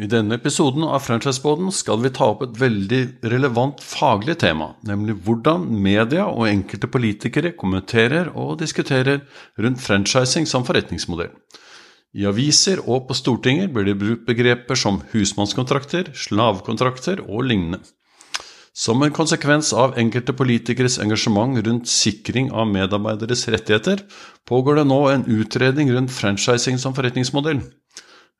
I denne episoden av Franchiseboden skal vi ta opp et veldig relevant faglig tema, nemlig hvordan media og enkelte politikere kommenterer og diskuterer rundt franchising som forretningsmodell. I aviser og på Stortinget blir det brukt begreper som husmannskontrakter, slavekontrakter og lignende. Som en konsekvens av enkelte politikeres engasjement rundt sikring av medarbeideres rettigheter, pågår det nå en utredning rundt franchising som forretningsmodell.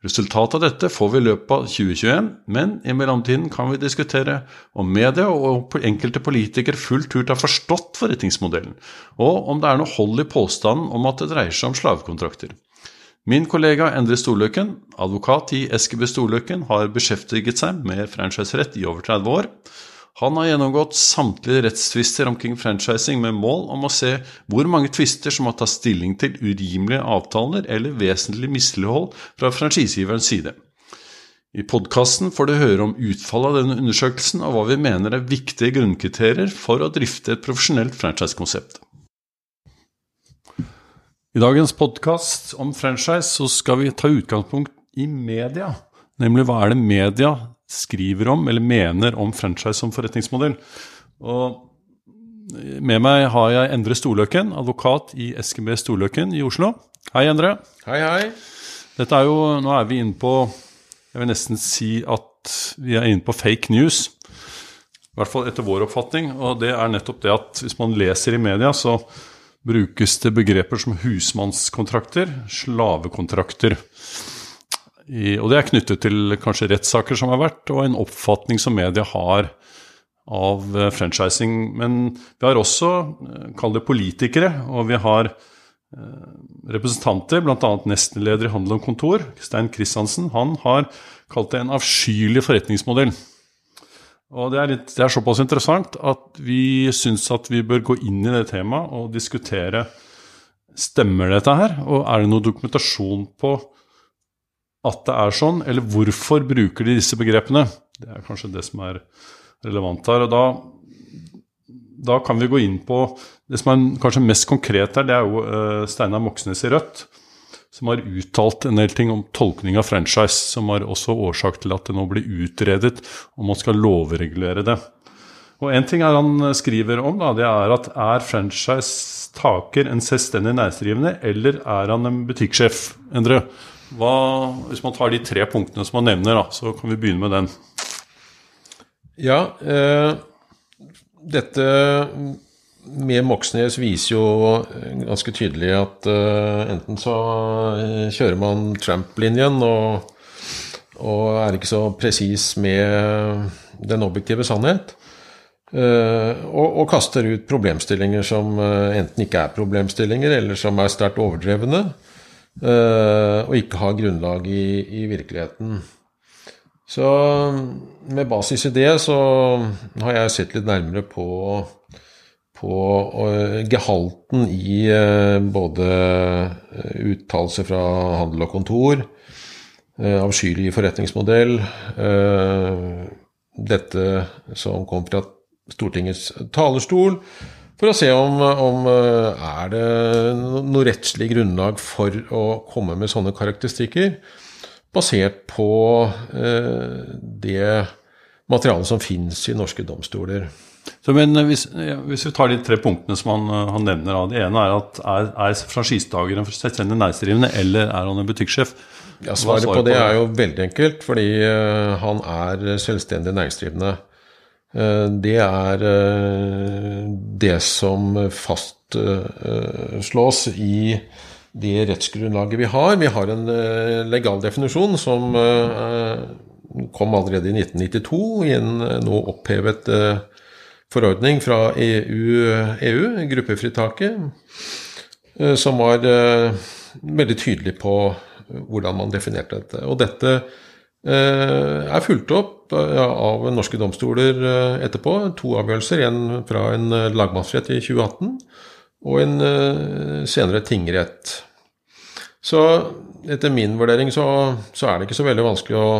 Resultatet av dette får vi i løpet av 2021, men i mellomtiden kan vi diskutere om media og enkelte politikere fullt ut har forstått forretningsmodellen, og om det er noe hold i påstanden om at det dreier seg om slavekontrakter. Min kollega Endre Storløkken, advokat i Eskeby Storløkken, har beskjeftiget seg med franchiserett i over 30 år. Han har gjennomgått samtlige rettstvister omkring franchising med mål om å se hvor mange tvister som har tatt stilling til urimelige avtaler eller vesentlig mislighold fra franchisegiverens side. I podkasten får du høre om utfallet av denne undersøkelsen og hva vi mener er viktige grunnkriterier for å drifte et profesjonelt franchisekonsept. I dagens podkast om franchise så skal vi ta utgangspunkt i media. Nemlig hva er det media skriver om eller mener om franchise som forretningsmodell. Og med meg har jeg Endre Storløken, advokat i SKB Storløken i Oslo. Hei, Endre. Hei, hei. Dette er jo, Nå er vi inne på Jeg vil nesten si at vi er inne på fake news. I hvert fall etter vår oppfatning. Og det er nettopp det at hvis man leser i media, så brukes det begreper som husmannskontrakter, slavekontrakter. I, og det er knyttet til kanskje rettssaker som har vært, og en oppfatning som media har av uh, franchising. Men vi har også, uh, kall det politikere, og vi har uh, representanter, bl.a. nestleder i Handel og Kontor, Stein Christiansen. Han har kalt det en avskyelig forretningsmodell. Og det er, litt, det er såpass interessant at vi syns at vi bør gå inn i det temaet og diskutere Stemmer dette her, og er det noe dokumentasjon på at det er sånn, eller hvorfor bruker de disse begrepene? Det er kanskje det som er relevant her. og da, da kan vi gå inn på det som er kanskje mest konkret her, det er jo uh, Steinar Moxnes i Rødt. Som har uttalt en del ting om tolkning av franchise, som har også årsak til at det nå blir utredet om man skal lovregulere det. Og En ting han skriver om, da, det er at er franchise-taker en selvstendig næringsdrivende, eller er han en butikksjef? Endre, hva, hvis man tar de tre punktene som man nevner, da, så kan vi begynne med den. Ja, eh, dette med Moxnes viser jo ganske tydelig at eh, enten så kjører man Trump-linjen og, og, er ikke så presis med den objektive sannhet. Eh, og, og, kaster ut problemstillinger som eh, enten ikke er problemstillinger, eller som er sterkt overdrevne. Eh, og ikke har grunnlag i, i, virkeligheten. Så med basis i det så har jeg sett litt nærmere på, på gehalten i uh, både uttalelser fra handel og kontor, uh, avskyelig forretningsmodell, dette som kom fra Stortingets talerstol, for å se om, om eh, er det noe rettslig grunnlag for å komme med sånne karakteristikker, basert på eh, det materialet som finnes i norske domstoler. Så, men eh, hvis, hvis, vi tar de tre punktene som han, han nevner, da. det ene er at er, er franchisetakeren selvstendig næringsdrivende, eller er han en butikksjef? Ja, Svaret på det er jo veldig enkelt, fordi han er selvstendig næringsdrivende. Eh, det er eh, det som fastslås i det rettsgrunnlaget vi har. Vi har en eh, legal definisjon som kom allerede i 1992 i en nå opphevet forordning fra EU, EU gruppefritaket, som var veldig tydelig på hvordan man definerte dette. Og dette er fulgt opp av norske domstoler etterpå. To avgjørelser, en fra en lagmannsrett i 2018 og en senere tingrett. Så etter min vurdering så, så, er det ikke så veldig vanskelig å,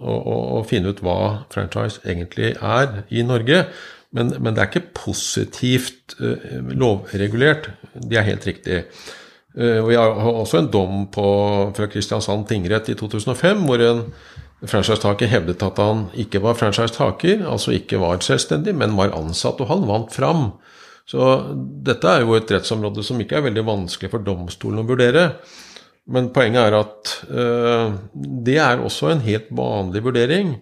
å, å, finne ut hva franchise egentlig er i Norge. Men, men det er ikke positivt lovregulert. Det er helt riktig. Og Vi har også en dom på, fra Kristiansand tingrett i 2005 hvor en franchisetaker hevdet at han ikke var franchisetaker, altså ikke var selvstendig, men var ansatt, og han vant fram. Så dette er jo et rettsområde som ikke er veldig vanskelig for domstolen å vurdere. Men poenget er at uh, det er også en helt vanlig vurdering,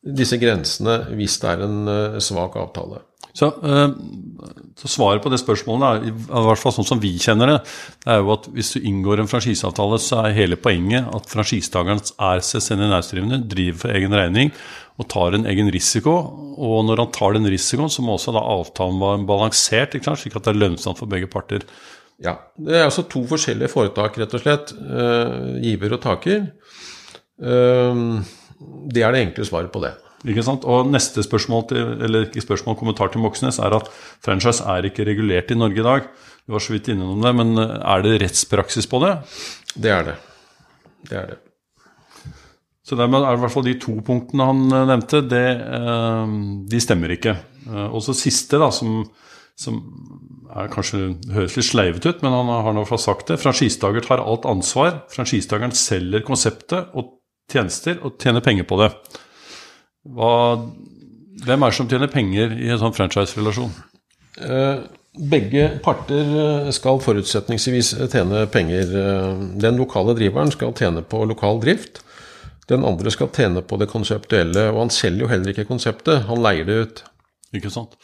disse grensene, hvis det er en uh, svak avtale. Så, uh, så, Svaret på det spørsmålet, er, i hvert fall sånn som vi kjenner det, det er jo at hvis du inngår en franchiseavtale, så er hele poenget at franchisetakeren er selvstendig næringsdrivende, driver for egen regning og tar en egen risiko. Og når han tar den risikoen, så må også da avtalen være balansert, slik at det er lønnsomt for begge parter. Ja. Det er altså to forskjellige foretak, rett og slett. Uh, giver og taker. Uh, det er det enkle svaret på det. Ikke sant? Og neste spørsmål, til, eller ikke spørsmål, kommentar til Moxnes er at franchise er ikke regulert i Norge i dag. Du var så vidt innom det, men er det rettspraksis på det? Det er det. Det er det. Så dermed er det i hvert fall de to punktene han nevnte, det, de stemmer ikke. Og så siste, da, som, som er kanskje høres litt sleivete ut, men han har nå sagt det. Franchisetaker tar alt ansvar. Franchisetakeren selger konseptet og tjenester og tjener penger på det. Hva, hvem er det som tjener penger i en sånn franchise-relasjon? Eh, begge parter eh, skal forutsetningsvis tjene penger. Eh, den lokale driveren skal tjene på lokal drift. Den andre skal tjene på det konseptuelle. Og han selger jo heller ikke konseptet, han leier det ut. Ikke sant.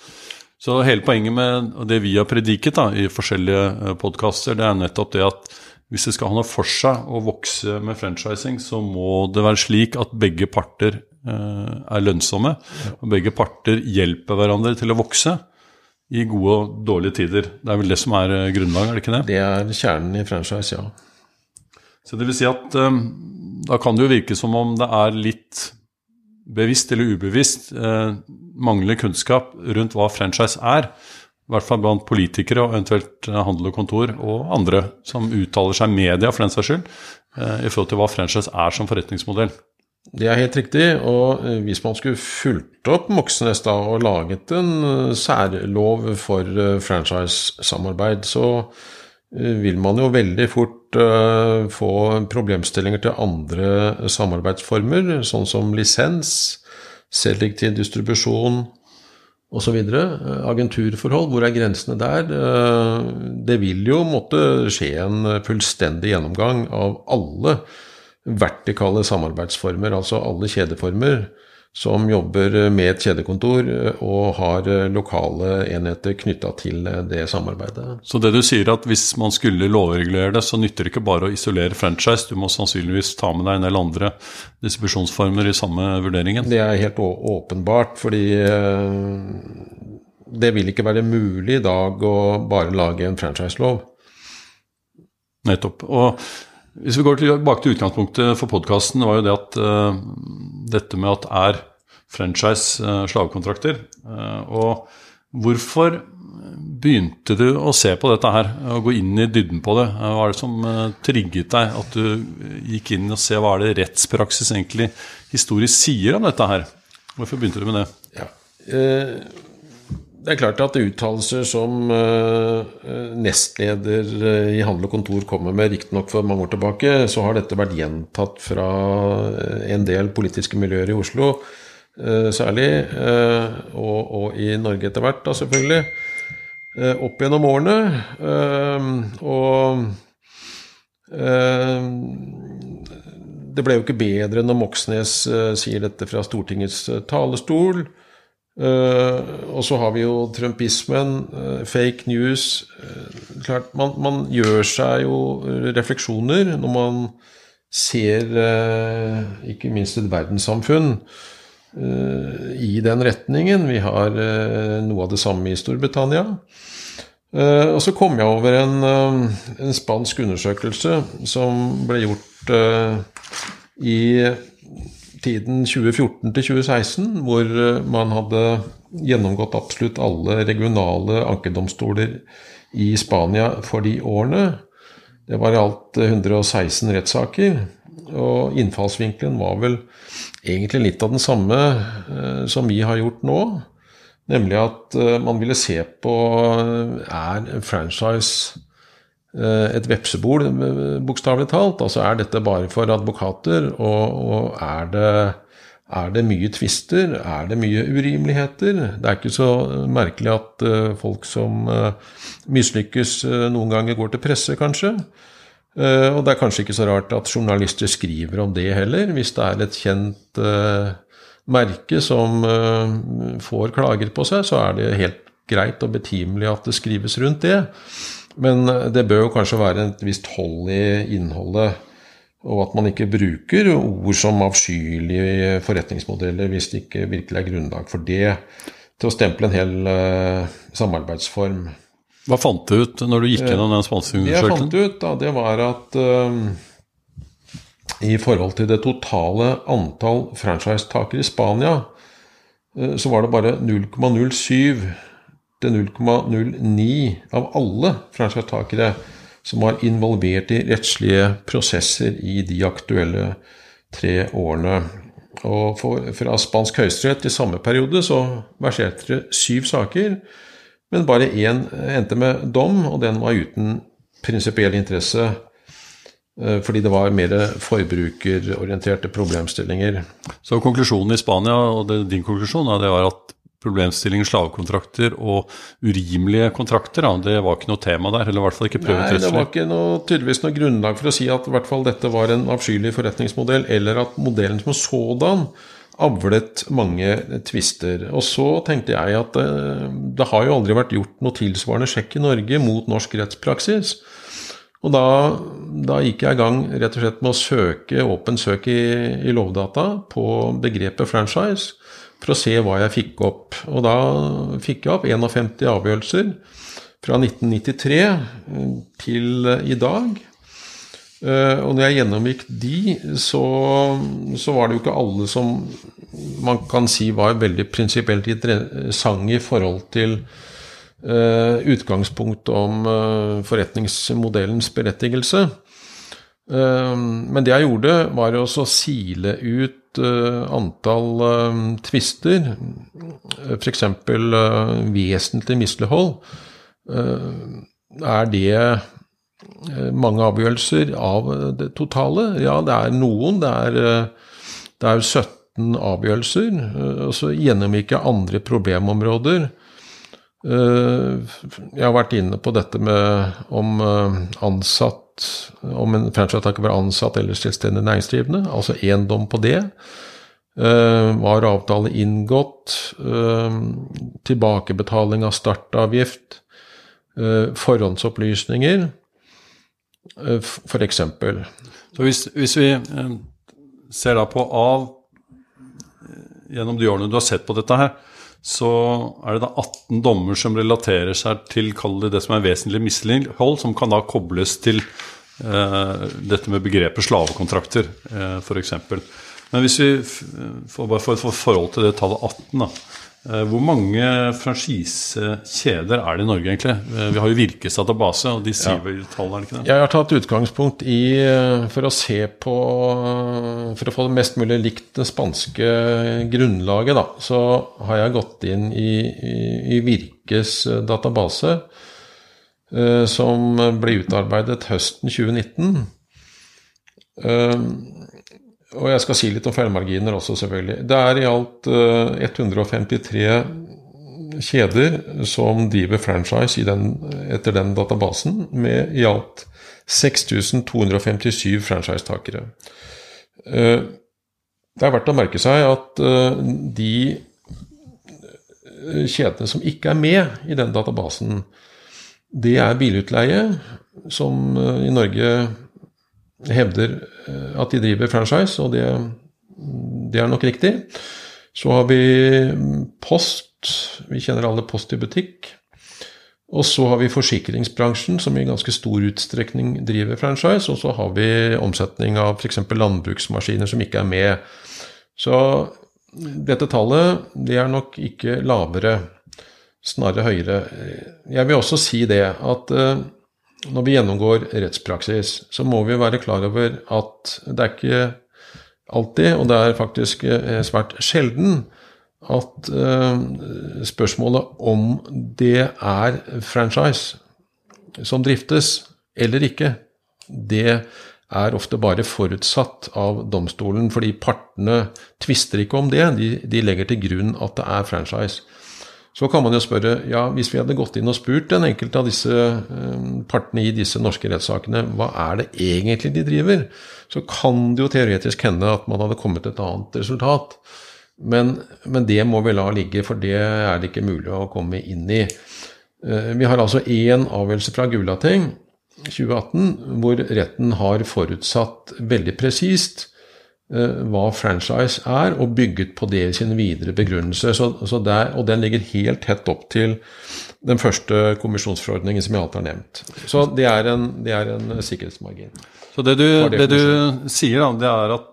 Så hele poenget med det vi har prediket da, i forskjellige eh, podkaster, det er nettopp det at hvis det skal ha noe for seg å vokse med franchising, så må det være slik at begge parter eh, er lønnsomme. Og begge parter hjelper hverandre til å vokse i gode og dårlige tider. Det er vel det som er eh, grunnlaget, er det ikke det? Det er kjernen i franchise, ja. Så det vil si at eh, da kan det jo virke som om det er litt bevisst eller ubevisst mangler manglende kunnskap rundt hva franchise er. I hvert fall blant politikere og eventuelt eh, handel og kontor og andre som uttaler seg media for den saks skyld, eh, i forhold til hva franchise er som forretningsmodell. Det er helt riktig. Og eh, hvis man skulle fulgt opp Moxnes da og laget en eh, særlov for franchise-samarbeid, så vil man jo veldig fort få problemstillinger til andre samarbeidsformer, sånn som lisens, selektiv distribusjon osv. Agenturforhold, hvor er grensene der? Det vil jo måtte skje en fullstendig gjennomgang av alle vertikale samarbeidsformer, altså alle kjedeformer som jobber med et kjedekontor eh, og har eh, lokale enheter knytta til eh, det samarbeidet. Så det du sier at hvis man skulle lovregulere det, så nytter det ikke bare å isolere franchise, du må sannsynligvis ta med deg en del andre distribusjonsformer i samme vurderingen? Det er helt åpenbart, fordi det vil ikke være mulig i dag å bare lage en franchiselov. Nettopp. Og hvis vi går tilbake til utgangspunktet for podkasten, var jo det at uh, dette med at er franchise uh, slavekontrakter. Uh, og hvorfor begynte du å se på dette her, og gå inn i dybden på det? Hva er det som trigget deg at du gikk inn og se hva er det rettspraksis egentlig historisk sier om dette her? Hvorfor begynte du med det? Ja. Det er klart at uttalelser som uh, nestleder i Handel og Kontor kommer med, riktignok for mange år tilbake, så har dette vært gjentatt fra en del politiske miljøer i Oslo, særlig, og, og, i Norge etter hvert, da selvfølgelig, opp gjennom årene. og det ble jo ikke bedre når Moxnes sier dette fra Stortingets talerstol. Uh, og så har vi jo trumpismen, uh, fake news uh, Klart, man, man, gjør seg jo refleksjoner når man ser ikke minst et verdenssamfunn i den retningen. Vi har noe av det samme i Storbritannia. Og så kom jeg over en, en spansk undersøkelse som ble gjort i tiden 2014 til 2016, hvor eh, man hadde gjennomgått absolutt alle regionale ankedomstoler i Spania for de årene. Det var i alt 116 rettssaker. Og innfallsvinkelen var vel egentlig litt av den samme eh, som vi har gjort nå. Nemlig at eh, man ville se på er franchise et vepsebol, eh, bokstavelig talt. Altså er dette bare for advokater, og, og er, det, er, det, mye tvister? Er det mye urimeligheter? Det er ikke så merkelig at uh, folk som mislykkes, noen ganger går til presse, kanskje. og det er kanskje ikke så rart at journalister skriver om det heller, hvis det er et kjent merke som får klager på seg, så er det helt greit og betimelig at det skrives rundt det. Men eh, det bør jo kanskje være et visst hold i innholdet. Og at man ikke bruker ord som avskyelige forretningsmodeller hvis det ikke virkelig er grunnlag for det, til å stemple en hel uh, samarbeidsform. Hva fant du ut når du gikk gjennom den spanske undersøkelsen? Det jeg fant ut, da, det var at uh, i forhold til det totale antall franchisetakere i Spania, uh, så var det bare 0,07 til 0,09 av alle franchisetakere som var involvert i rettslige prosesser i de aktuelle tre årene. Og for, fra spansk høyesterett i samme periode så verserte det syv saker, men bare én endte med dom, og den var uten prinsipiell interesse eh, fordi det var mer forbrukerorienterte problemstillinger. Så konklusjonen i Spania, og det, din konklusjon, det var at problemstillingen slavekontrakter og urimelige kontrakter. Da. Det var ikke noe tema der, eller i hvert fall ikke prøvet Nei, det var ikke noe, tydeligvis noe grunnlag for å si at i hvert fall dette var en avskyelig forretningsmodell, eller at modellen som sådan avlet mange tvister. Og så tenkte jeg at det, eh, det har jo aldri vært gjort noe tilsvarende sjekk i Norge mot norsk rettspraksis. Og da, da, gikk jeg i gang rett og slett med å søke åpen søk i, i Lovdata på begrepet franchise for å se hva jeg fikk opp. Og da fikk jeg opp 51 avgjørelser fra 1993 eh, til i dag. Eh, og når jeg gjennomgikk de, så, så, var det jo ikke alle som man kan si var veldig prinsipielt interessante i forhold til uh, utgangspunkt om uh, forretningsmodellens berettigelse. Uh, men det jeg gjorde, var å sile ut uh, antall uh, tvister, f.eks. Uh, vesentlig mislighold, er det mange avgjørelser av det totale? Ja, det er noen. Det er, det er 17 avgjørelser. Og så gjennomgikk jeg andre problemområder. Jeg har vært inne på dette med om ansatt om en franchisetaker var ansatt eller selvstendig næringsdrivende, altså én dom på det. Uh, var avtale inngått? Uh, tilbakebetaling av startavgift? Uh, forhåndsopplysninger? Uh, F.eks. Så hvis, hvis vi ser da på av Gjennom de årene du har sett på dette her, så er det da 18 dommer som relaterer seg til det, det som er vesentlig mislighold, som kan da kobles til eh, dette med begrepet slavekontrakter, eh, f.eks. Men hvis vi får bare for, for forhold til det tallet 18, da. Eh, hvor mange franchisekjeder er det i Norge, egentlig? Eh, vi har jo Virkes database, og de sier vel tallene, er det ikke det? Jeg har tatt utgangspunkt i eh, For å se på For å få det mest mulig likt det spanske grunnlaget, da, så har jeg gått inn i, i, i Virkes database, som ble utarbeidet høsten 2019. Og jeg skal si litt om feilmarginer også, selvfølgelig. Det er i alt 153 eh, kjeder som driver franchise den, etter den databasen, med i alt 6257 franchisetakere. Eh, det er verdt å merke seg at eh, de kjedene som ikke er med i den databasen, det er bilutleie, som i Norge hevder at de driver franchise, og det, det er nok riktig. Så har vi Post. Vi kjenner alle Post i butikk. Og så har vi forsikringsbransjen, som i ganske stor utstrekning driver franchise. Og så har vi omsetning av f.eks. landbruksmaskiner som ikke er med. Så dette tallet det er nok ikke lavere, snarere høyere. Jeg vil også si det at eh, når vi gjennomgår rettspraksis, så må vi være klar over at det er ikke alltid, og det er faktisk eh, svært sjelden, at uh, spørsmålet om det er franchise som driftes eller ikke, det er ofte bare forutsatt av domstolen, fordi partene tvister ikke om det. De, de, legger til grunn at det er franchise. Så kan man jo spørre ja, hvis vi hadde gått inn og spurt den enkelte av disse uh, partene i disse norske rettssakene hva er det egentlig de driver, så kan det jo teoretisk hende at man hadde kommet til et annet resultat. Men, men, det må vi la ligge, for det er det ikke mulig å komme inn i. Eh, vi har altså én avgjørelse fra Gulating 2018 hvor retten har forutsatt veldig presist eh, hva franchise er, og bygget på det i sin videre begrunnelse. Så, så der, og den ligger helt tett opp til den første kommisjonsforordningen som jeg alt har nevnt. Så det er en, det er en sikkerhetsmargin. Så det du, det du sier, da, det er at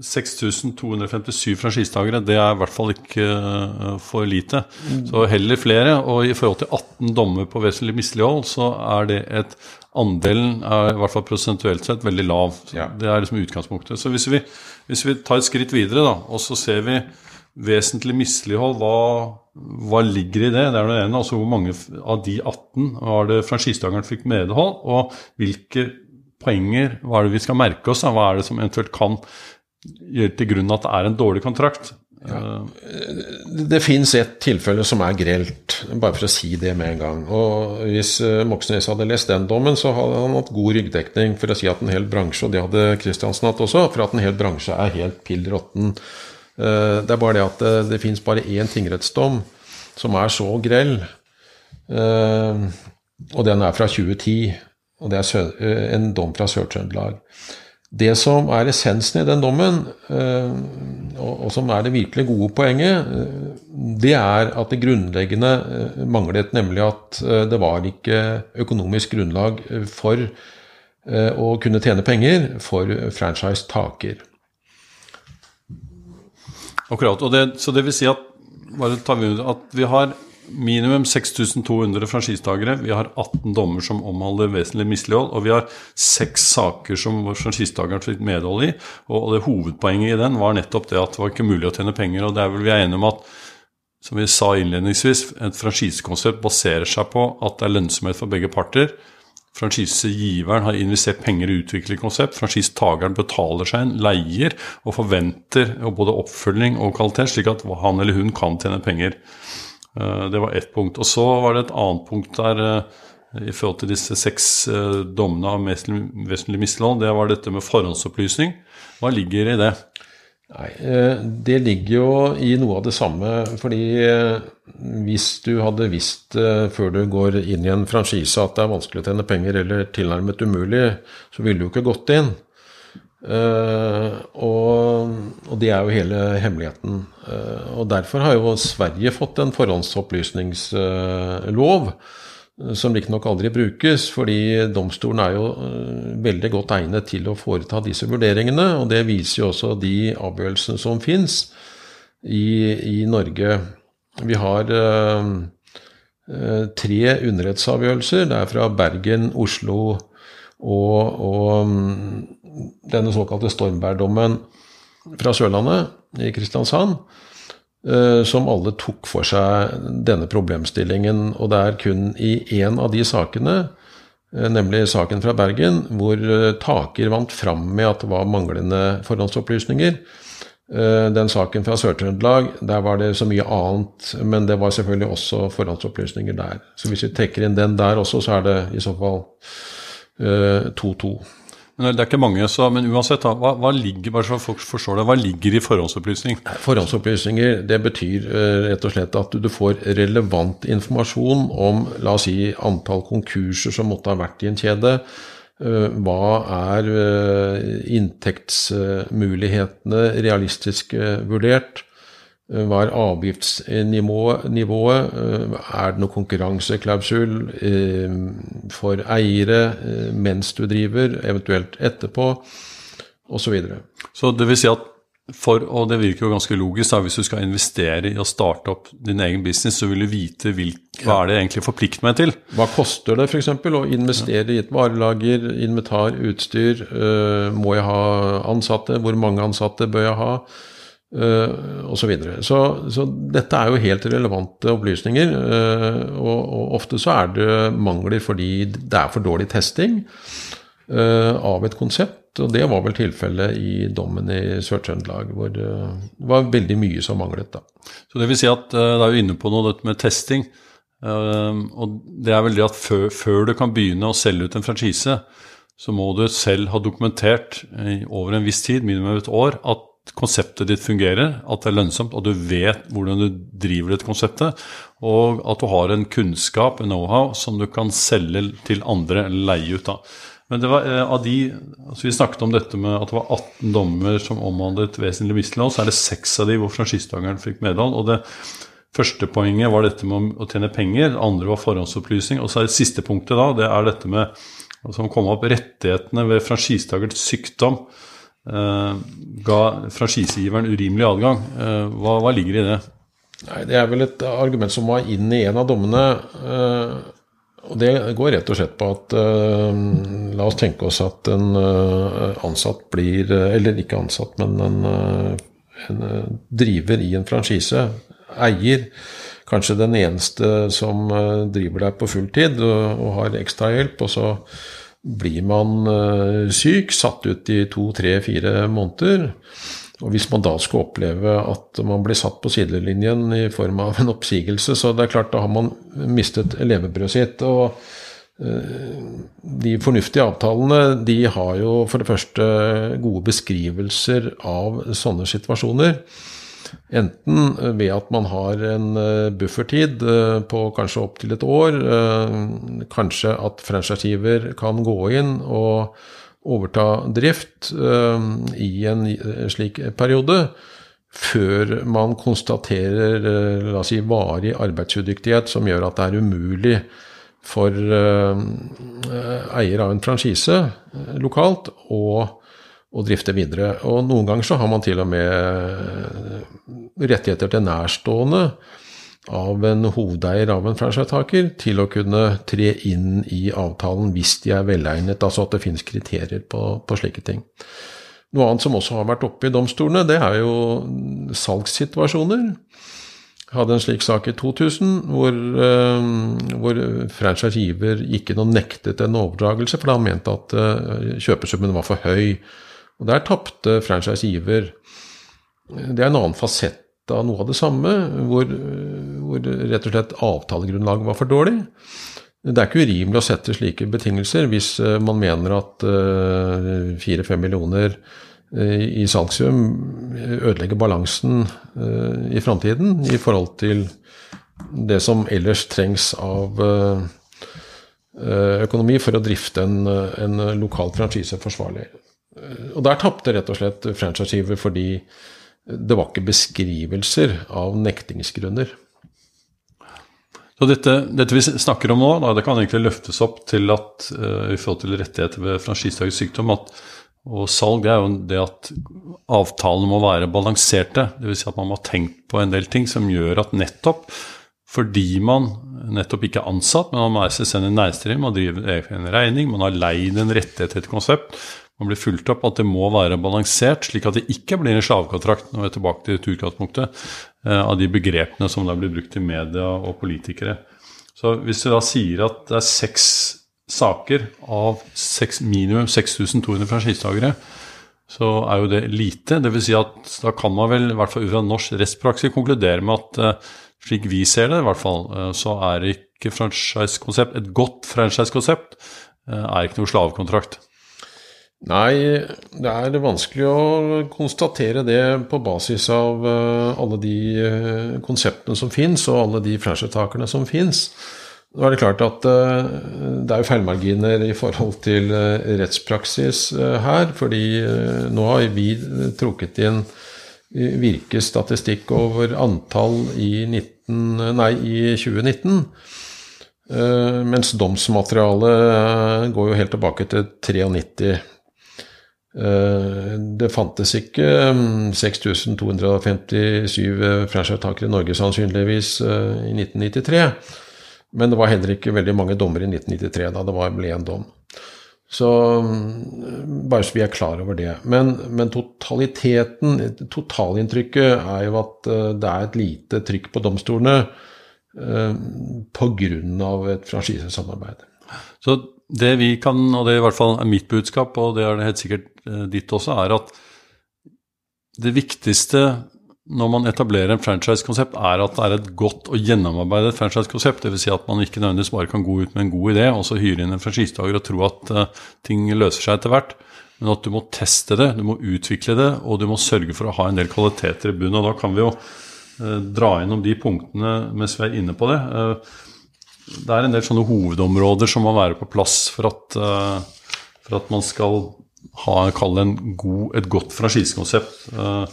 6257 franchisetakere, det er i hvert fall ikke uh, for lite. Så heller flere. Og i forhold til 18 dommer på vesentlig mislighold, så er det et Andelen er i hvert fall prosentuelt sett veldig lav. Ja. Det er liksom utgangspunktet. Så hvis vi, hvis vi, tar et skritt videre, da, og så ser vi vesentlig mislighold, hva, hva ligger i det? Det er det ene. Altså hvor mange av de 18 var det franchisetakeren fikk medhold, og hvilke poenger hva er det vi skal merke oss? Da? Hva er det som eventuelt kan gjøre til grunn at det er en dårlig kontrakt. Ja. Det fins et tilfelle som er grelt, bare for å si det med en gang. Og Hvis eh, Moxnes hadde lest den dommen, så hadde han hatt god ryggdekning for å si at en hel bransje, og det hadde Kristiansen hatt også, for at en hel bransje er helt pill råtten. Eh, det er bare det at det, eh, det fins bare én tingrettsdom som er så grell, og den er fra 2010. Og det er en dom fra Sør-Trøndelag. Det som er essensen i den dommen, eh, og som er det virkelig gode poenget, eh, det er at det grunnleggende eh, manglet, nemlig at det var ikke økonomisk grunnlag for å kunne tjene penger for franchise-taker. Akkurat. Det, så det vil si at, at vi har minimum 6200 franchisetakere. Vi har 18 dommer som omhandler vesentlig mislighold. Og vi har seks saker som franchisetakeren fikk medhold i. Og det hovedpoenget i den var nettopp det at det var ikke mulig å tjene penger. Og det er vel vi er enige om at som vi sa innledningsvis, et franchisekonsept baserer seg på at det er lønnsomhet for begge parter. Franchisegiveren har investert penger i å utvikle konsept. Franchisetakeren betaler seg en leier og forventer både oppfølging og kvalitet, slik at han eller hun kan tjene penger. Eh, det var ett punkt. Og så var det et annet punkt der eh, i forhold til disse seks eh, dommene av vesentlig mislighold. Det var dette med forhåndsopplysning. Hva ligger i det? Nei, Det ligger jo i noe av det samme. Fordi hvis du hadde visst før du går inn i en franchise at det er vanskelig å tjene penger eller tilnærmet umulig, så ville du jo ikke gått inn. Uh, og, og, det er jo hele hemmeligheten. Uh, og Derfor har jo Sverige fått en forhåndsopplysningslov, uh, som riktignok aldri brukes, fordi domstolen er jo veldig godt egnet til å foreta disse vurderingene. Og det viser jo også de avgjørelsene som fins i, i, Norge. Vi har tre underrettsavgjørelser. Det er fra Bergen, Oslo og, og denne såkalte Stormberg-dommen fra Sørlandet, i Kristiansand, eh, som alle tok for seg denne problemstillingen. Og det er kun i én av de sakene, eh, nemlig saken fra Bergen, hvor eh, taker vant fram med at det var manglende forhåndsopplysninger. Den saken fra Sør-Trøndelag, der var det så mye annet, men det var selvfølgelig også forhåndsopplysninger der. Så hvis vi trekker inn den der også, så er det i så fall 2-2. Men det er ikke mange, så, men uansett, hva, hva, ligger bare så folk forstår det, hva ligger i forhåndsopplysning? Forhåndsopplysninger det betyr uh, rett og slett at du, får relevant informasjon om la oss si, antall konkurser som måtte ha vært i en kjede. Hva er inntektsmulighetene realistisk vurdert? Hva er avgiftsnivået? Er det noe konkurranseklausul for eiere mens du driver, eventuelt etterpå, osv. Så, videre. så det vil si at for, og det virker jo ganske logisk, hvis du skal investere i å starte opp din egen business, så vil du vite hvilk, hva er det egentlig forplikter meg til. Hva koster det f.eks. å investere i et varelager, inventar, utstyr? Må jeg ha ansatte? Hvor mange ansatte bør jeg ha? Uh, og så, videre. så, så dette er jo helt relevante opplysninger. Uh, og, og, ofte så er det mangler fordi det er for dårlig testing uh, av et konsept. Og det var vel tilfellet i dommen i Sør-Trøndelag, hvor det var veldig mye som manglet. da. Så det vil si at Da er jo inne på noe dette med testing. og det er vel det at før, før du kan begynne å selge ut en franchise, så må du selv ha dokumentert over en viss tid, minimum et år, at konseptet ditt fungerer, at det er lønnsomt, og du vet hvordan du driver dette konseptet, og at du har en kunnskap, en know-how, som du kan selge til andre leie ut av. Men det var eh, av de altså Vi snakket om dette med at det var 18 dommer som omhandlet vesentlig mislighold. Så er det seks av de hvor franchisetakeren fikk medhold. Og det første poenget var dette med å tjene penger. Det andre var forhåndsopplysning. Og så er det siste punktet da, det er dette med som kom opp rettighetene ved franchisetakers sykdom. Eh, ga franchisegiveren urimelig adgang. Eh, hva, hva, ligger i det? Nei, Det er vel et argument som var inn i en av dommene. Eh, og Det går rett og slett på at La oss tenke oss at en ansatt blir Eller ikke ansatt, men en, en driver i en franchise. Eier. Kanskje den eneste som driver der på fulltid og, og har ekstrahjelp. Og så blir man syk, satt ut i to, tre, fire måneder. Og Hvis man da skulle oppleve at man blir satt på sidelinjen i form av en oppsigelse, så det er klart da har man mistet levebrødet sitt. og eh, de fornuftige avtalene de har jo for det første gode beskrivelser av sånne situasjoner. Enten ved at man har en eh, buffertid eh, på kanskje opptil et år. Kanskje at franchisegiver kan gå inn og overta drift i en slik periode, før man konstaterer la oss si, varig arbeidsudyktighet som gjør at det er umulig for eier av en franchise lokalt å, å, drifte videre. Og noen ganger så har man til og med rettigheter til nærstående av en hovedeier av en franchisetaker til å kunne tre inn i avtalen hvis de er velegnet, altså at det finnes kriterier på, på, slike ting. Noe annet som også har vært oppe i domstolene, det er jo salgssituasjoner. Jeg hadde en slik sak i 2000 hvor, uh, hvor franchisegiver gikk inn og nektet en overdragelse, for han mente at uh, kjøpesummen var for høy. Og Der tapte franchisegiver. Det er en annen fasett av noe av det samme, hvor, hvor rett og slett avtalegrunnlaget var for dårlig. Det er ikke urimelig å sette slike betingelser hvis eh, man mener at eh, fire-fem millioner eh, i salgssum ødelegger balansen i framtiden i forhold til det som ellers trengs av økonomi for å drifte en, en lokal franchise forsvarlig. Og der tapte rett og slett franchisegiver fordi det var ikke beskrivelser av nektingsgrunner. Så dette, dette, vi snakker om nå, da, det kan egentlig løftes opp til at uh, i forhold til rettigheter ved franchisetakers sykdom at, og salg, det er jo det at avtalene må være balanserte. Dvs. Si at man må ha tenkt på en del ting som gjør at nettopp fordi man nettopp ikke er ansatt, men man er selvstendig næringsdrivende, man driver en regning, man har leid en rettighet til et konsept, man blir fulgt opp, at det må være balansert, slik at det ikke blir en slavekontrakt. vi er tilbake til utgangspunktet eh, av de begrepene som da blir brukt i media og politikere. Så hvis du da sier at det er seks saker av 6, minimum 6200 franchisetakere, så er jo det lite. Vil si at da kan man vel, i hvert fall ut fra norsk rettspraksis, konkludere med at eh, slik vi ser det, i hvert fall, eh, så er ikke franchisekonsept Et godt franchisekonsept er ikke noe slavekontrakt. Nei, det er vanskelig å konstatere det på basis av eh, alle de eh, konseptene som fins, og alle de franchisetakerne som fins. Nå er det klart at uh, det er feilmarginer i forhold til rettspraksis her. fordi nå har vi trukket inn Virkes statistikk over antall i, 19, nei, i 2019. mens domsmaterialet går jo helt tilbake til 93. Det fantes ikke 6257 franchisetakere i Norge sannsynligvis i 1993. Men det var heller ikke veldig mange dommer i 1993 da det ble en dom. Så mm, bare så vi er klar over det. Men, men totaliteten, totalinntrykket, er jo at det er et lite trykk på domstolene uh, pga. et franchisesamarbeid. Så det vi kan, og det er i hvert fall mitt budskap, og det er det helt sikkert uh, ditt også, er at det viktigste når man etablerer en franchise-konsept, er at det er et godt og gjennomarbeidet franchise-konsept. Dvs. Si at man ikke nødvendigvis bare kan gå ut med en god idé og så hyre inn en franchisetaker og tro at uh, ting løser seg etter hvert. Men at du må teste det, du må utvikle det, og du må sørge for å ha en del kvaliteter i bunnen. Og da kan vi jo uh, dra innom de punktene mens vi er inne på det. Det er en del sånne hovedområder som må være på plass for at, for at man skal ha god, et godt franchisekonsept. Uh,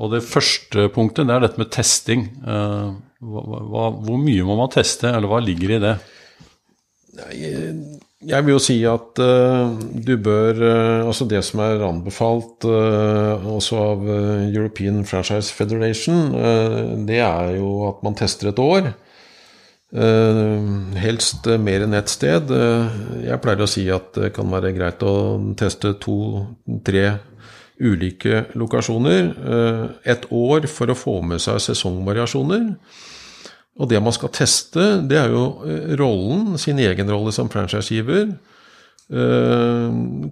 og det første punktet det er dette med testing. Eh, hva, hva, hvor mye må man teste, eller hva ligger i det? Jeg vil jo si at du bør Altså det som er anbefalt også av European Franchise Federation, det er jo at man tester et år. Helst mer enn ett sted. jeg pleier å si at det kan være greit å teste to-tre ulike lokasjoner. Eh, et år for å få med seg sesongvariasjoner. Og det man skal teste, det er jo eh, rollen, sin egen rolle som franchisegiver. Eh,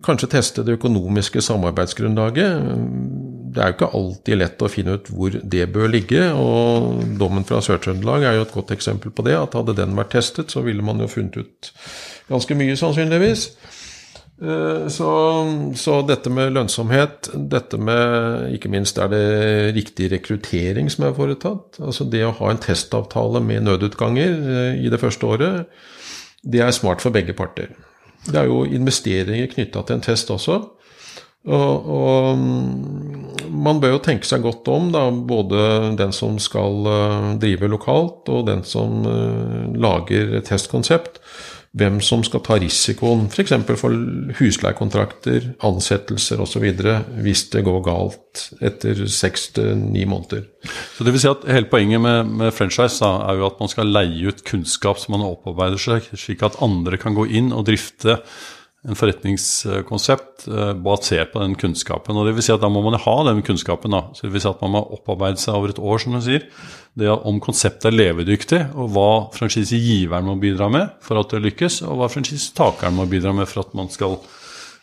kanskje teste det økonomiske samarbeidsgrunnlaget. Det er jo ikke alltid lett å finne ut hvor det bør ligge, og dommen fra Sør-Trøndelag er jo et godt eksempel på det. At hadde den vært testet, så ville man jo funnet ut ganske mye, sannsynligvis. Eh, så, så, dette med lønnsomhet, dette med ikke minst er det riktig rekruttering som er foretatt. Altså det å ha en testavtale med nødutganger eh, i det første året, det er smart for begge parter. Det er jo investeringer knytta til en test også. Og, og, mm, man bør jo tenke seg godt om, da, både den som skal eh, drive lokalt, og den som lager testkonsept hvem som skal ta risikoen, f.eks. For, for husleiekontrakter, ansettelser osv. hvis det går galt etter seks til ni måneder. Så det vil si at Hele poenget med, med franchise da, er jo at man skal leie ut kunnskap som man opparbeider seg, slik at andre kan gå inn og drifte en forretningskonsept eh, basert på den kunnskapen. og det vil si at Da må man ha den kunnskapen. da, så det vil si at Man må opparbeide seg over et år, som du sier. Det Om konseptet er levedyktig, og hva franchisegiveren må bidra med for at det lykkes, og hva franchisetakeren må bidra med for at man skal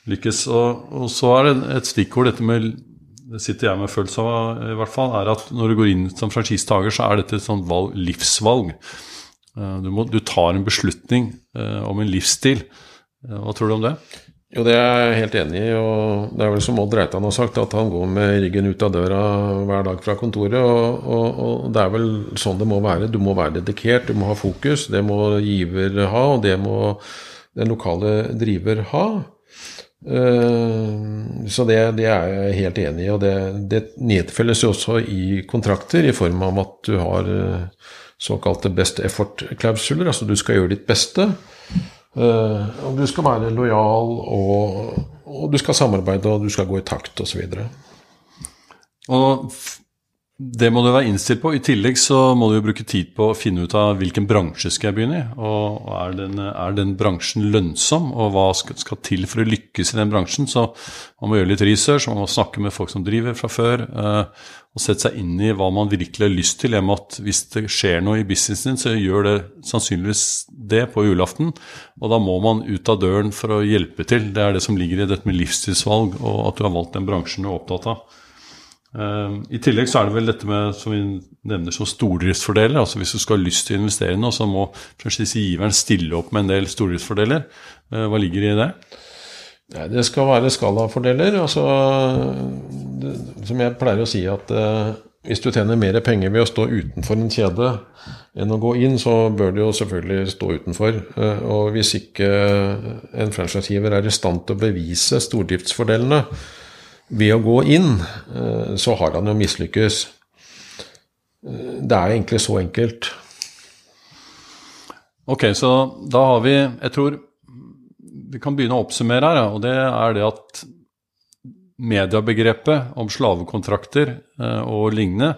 lykkes. Og, og så er det et stikkord, dette med det sitter jeg med følelse av, i hvert fall, er at når du går inn som franchisetaker, så er dette et sånt valg, livsvalg. Eh, du, må, du tar en beslutning eh, om en livsstil. Hva tror du om det? Jo, det er jeg helt enig i. og Det er vel som Odd Reitan har sagt, at han går med ryggen ut av døra hver dag fra kontoret. Og, og, og, det er vel sånn det må være. Du må være dedikert, du må ha fokus. Det må giver ha, og det må den lokale driver ha. Uh, så det, det, er jeg helt enig i. Og det, det nedfelles jo også i kontrakter i form av at du har uh, såkalte best effort-klausuler. Altså du skal gjøre ditt beste. Uh, du skal være lojal, og, og, du skal samarbeide, og du skal gå i takt, osv. Og, og det må du være innstilt på. I tillegg så må du jo bruke tid på å finne ut av hvilken bransje skal jeg begynne i. Og er den, er den bransjen lønnsom, og hva skal, skal, til for å lykkes i den bransjen? Så man må gjøre litt research, man må snakke med folk som driver fra før. Uh, og sette seg inn i hva man virkelig har lyst til. Hjemme at hvis det skjer noe i businessen din, så gjør det sannsynligvis det på julaften. Og da må man ut av døren for å hjelpe til. Det er det som ligger i dette med livstidsvalg, og at du har valgt den bransjen du er opptatt av. Uh, I tillegg så er det vel dette med som vi nevner som stordriftsfordeler. altså Hvis du skal ha lyst til å investere nå, så må franchisegiveren stille opp med en del stordriftsfordeler. Uh, hva ligger i det? Nei, Det skal være skalafordeler. altså Som jeg pleier å si at eh, hvis du tjener mer penger ved å stå utenfor en kjede enn å gå inn, så bør du jo selvfølgelig stå utenfor. Og hvis ikke en franchisegiver er i stand til å bevise stordriftsfordelene ved å gå inn, så har han jo mislykkes. Det er egentlig så enkelt. Ok, så da har vi Jeg tror vi kan begynne å oppsummere her, og det er det at mediebegrepet om slavekontrakter eh, og lignende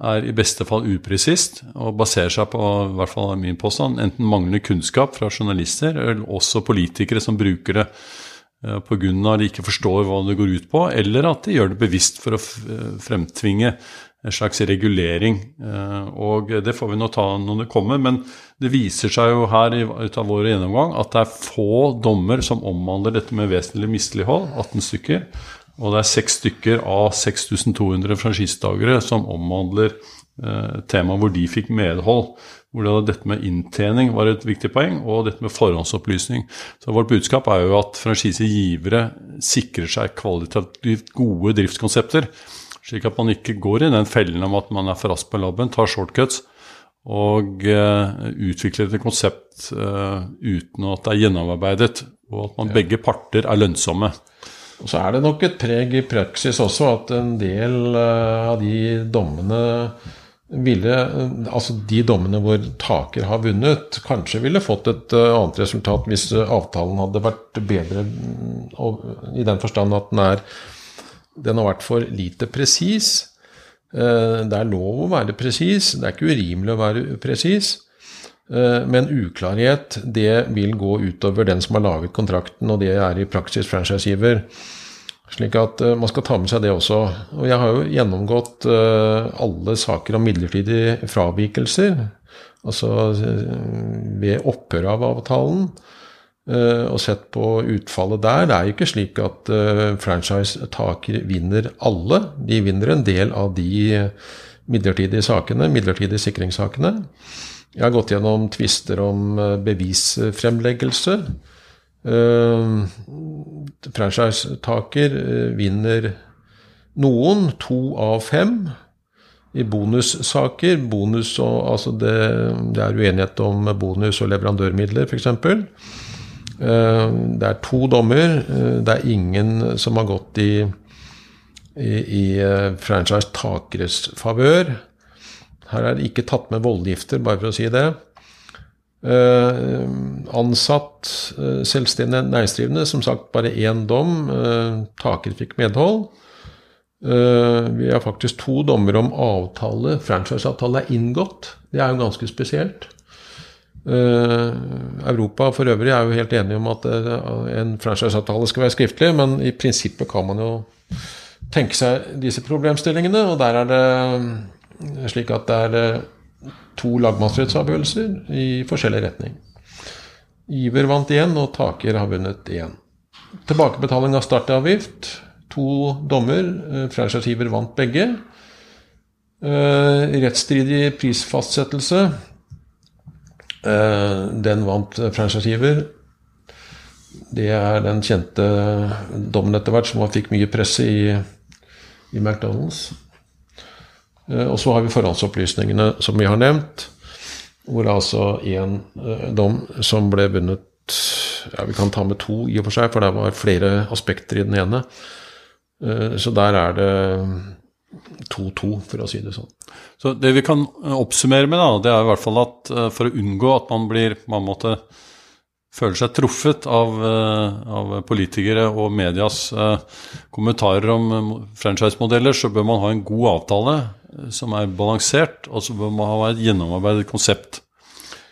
er i beste fall upresist og baserer seg på i hvert fall min påstand, enten manglende kunnskap fra journalister eller også politikere som bruker det eh, pga. at de ikke forstår hva det går ut på, eller at de gjør det bevisst for å fremtvinge en slags regulering. Eh, og det får vi nå ta når det kommer. Men det viser seg jo her ut av vår gjennomgang at det er få dommer som omhandler dette med vesentlig mislighold, 18 stykker. Og det er seks stykker av 6200 franchisetakere som omhandler eh, temaet hvor de fikk medhold. Hvor det dette med inntjening var et viktig poeng, og dette med forhåndsopplysning. Så vårt budskap er jo at franchisegivere sikrer seg kvalitativt gode driftskonsepter. Slik at man ikke går i den fellen om at man er for rask på labben, tar shortcuts og uh, utvikler et konsept uh, uten at det er gjennomarbeidet, og at man ja. begge parter er lønnsomme. Og Så er det nok et preg i praksis også at en del uh, av de dommene ville, altså De dommene hvor taker har vunnet, kanskje ville fått et annet resultat hvis avtalen hadde vært bedre, mm, i den forstand at den er den har vært for lite presis. Eh, det er lov å være presis, det er ikke urimelig å være presis. Eh, men uklarhet det vil gå utover den som har laget kontrakten, og det er i praksis franchisegiver. Slik at uh, man skal ta med seg det også. Og jeg har jo gjennomgått alle saker om midlertidige fravikelser. Altså ved opphør av avtalen. Eh, og sett på utfallet der. Det er jo ikke slik at uh, franchise-taker vinner alle. De vinner en del av de midlertidige sakene, midlertidige sikringssakene. Jeg har gått gjennom tvister om uh, bevisfremleggelse. Franchise-taker vinner noen, to av fem. I bonussaker bonus og, altså det, det er uenighet om bonus og leverandørmidler, f.eks. Eh, det er to dommer. Eh, det er ingen som har gått i, i, i franchisetakeres favør. Her er det ikke tatt med voldgifter, bare for å si det. Ansatt, selvstendig næringsdrivende, som sagt bare én dom. taker fikk medhold. vi har faktisk to dommer om avtale. Franchise-avtale er inngått. Det er jo ganske spesielt. Europa for øvrig er jo helt enige om at en franchiseavtale skal være skriftlig, men i prinsippet kan man jo tenke seg disse problemstillingene. Og der er det slik at det er to lagmannsrettsavgjørelser i forskjellig retning. Giver vant igjen, og taker har vunnet igjen. Tilbakebetaling av startavgift. To dommer. Franchisegiver vant begge. Rettsstridig prisfastsettelse. Eh, den vant franchisegiver. Det er den kjente dommen etter hvert som fikk mye presse i, i McDonald's. Eh, og så har vi forhåndsopplysningene som vi har nevnt, hvor altså én eh, dom som ble vunnet ja, Vi kan ta med to i og for seg, for det var flere aspekter i den ene. Så der er det 2-2, for å si det sånn. Så Det vi kan eh, oppsummere med, da, det er i hvert fall at for å unngå at man blir man måtte føler seg truffet av, av politikere og medias kommentarer om franchise-modeller, så bør man ha en god avtale som er balansert, og så bør man ha et gjennomarbeidet konsept.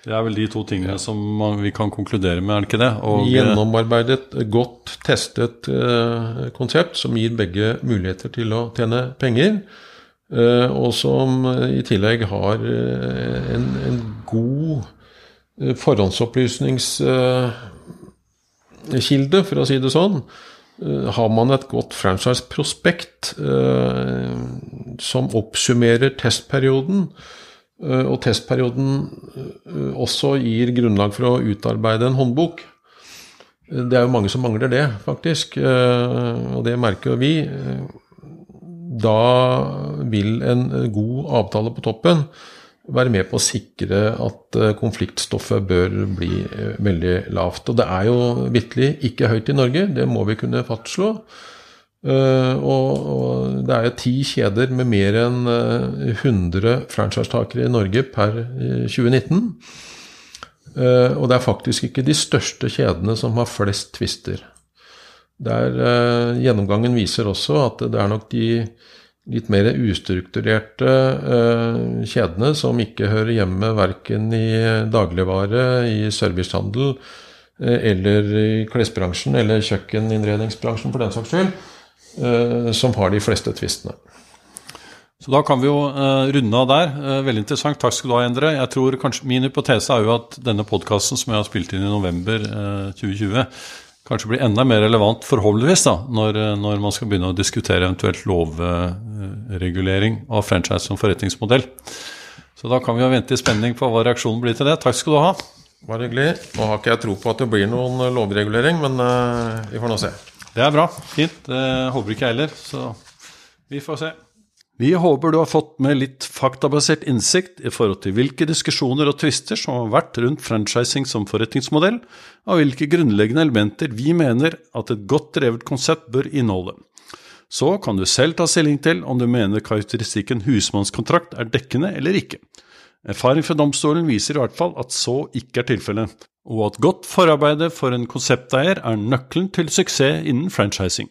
Det er vel de to tingene som man, vi kan konkludere med, er det ikke det? Og, Gjennomarbeidet, godt testet konsept som gir begge muligheter til å tjene penger. Eh, og som i tillegg har eh, en, en god eh, forhåndsopplysningskilde, for å si det sånn. Har man et godt franchise-prospekt som oppsummerer testperioden, og testperioden også gir grunnlag for å utarbeide en håndbok Det er jo mange som mangler det, faktisk, og det merker jo vi da vil en god avtale på toppen være med på å sikre at eh, konfliktstoffet bør bli eh, veldig lavt. Og det er jo vitterlig ikke høyt i Norge, det må vi kunne fastslå. Uh, og, og, det er jo ti kjeder med mer enn 100 franchisetakere i Norge per 2019. Uh, og det er faktisk ikke de største kjedene som har flest tvister. Der, uh, gjennomgangen viser også at det er nok de litt mer ustrukturerte kjedene som ikke hører hjemme verken i dagligvare, i servicehandel eller i klesbransjen eller kjøkkeninnredningsbransjen for den saks skyld, som har de fleste tvistene. Så da kan vi jo runde av der. veldig interessant. Takk skal du ha, Endre. Jeg tror kanskje, Min hypotese er jo at denne podkasten som jeg har spilt inn i november 2020 kanskje blir enda mer relevant, forhåpentligvis, da, når, når, man skal begynne å diskutere eventuelt lovregulering av franchise som forretningsmodell. Så da kan vi jo vente i spenning på hva reaksjonen blir til det. Takk skal du ha. Bare hyggelig. Nå har ikke jeg tro på at det blir noen lovregulering, men vi får nå se. Det er bra. Fint. Det håper ikke jeg heller. Så vi får se. Vi håper du har fått med litt faktabasert innsikt i forhold til hvilke diskusjoner og tvister som har vært rundt franchising som forretningsmodell, og hvilke grunnleggende elementer vi mener at et godt drevet konsept bør inneholde. Så kan du selv ta stilling til om du mener karakteristikken husmannskontrakt er dekkende eller ikke. Erfaring fra domstolen viser i hvert fall at så ikke er tilfellet, og at godt forarbeide for en konsepteier er nøkkelen til suksess innen franchising.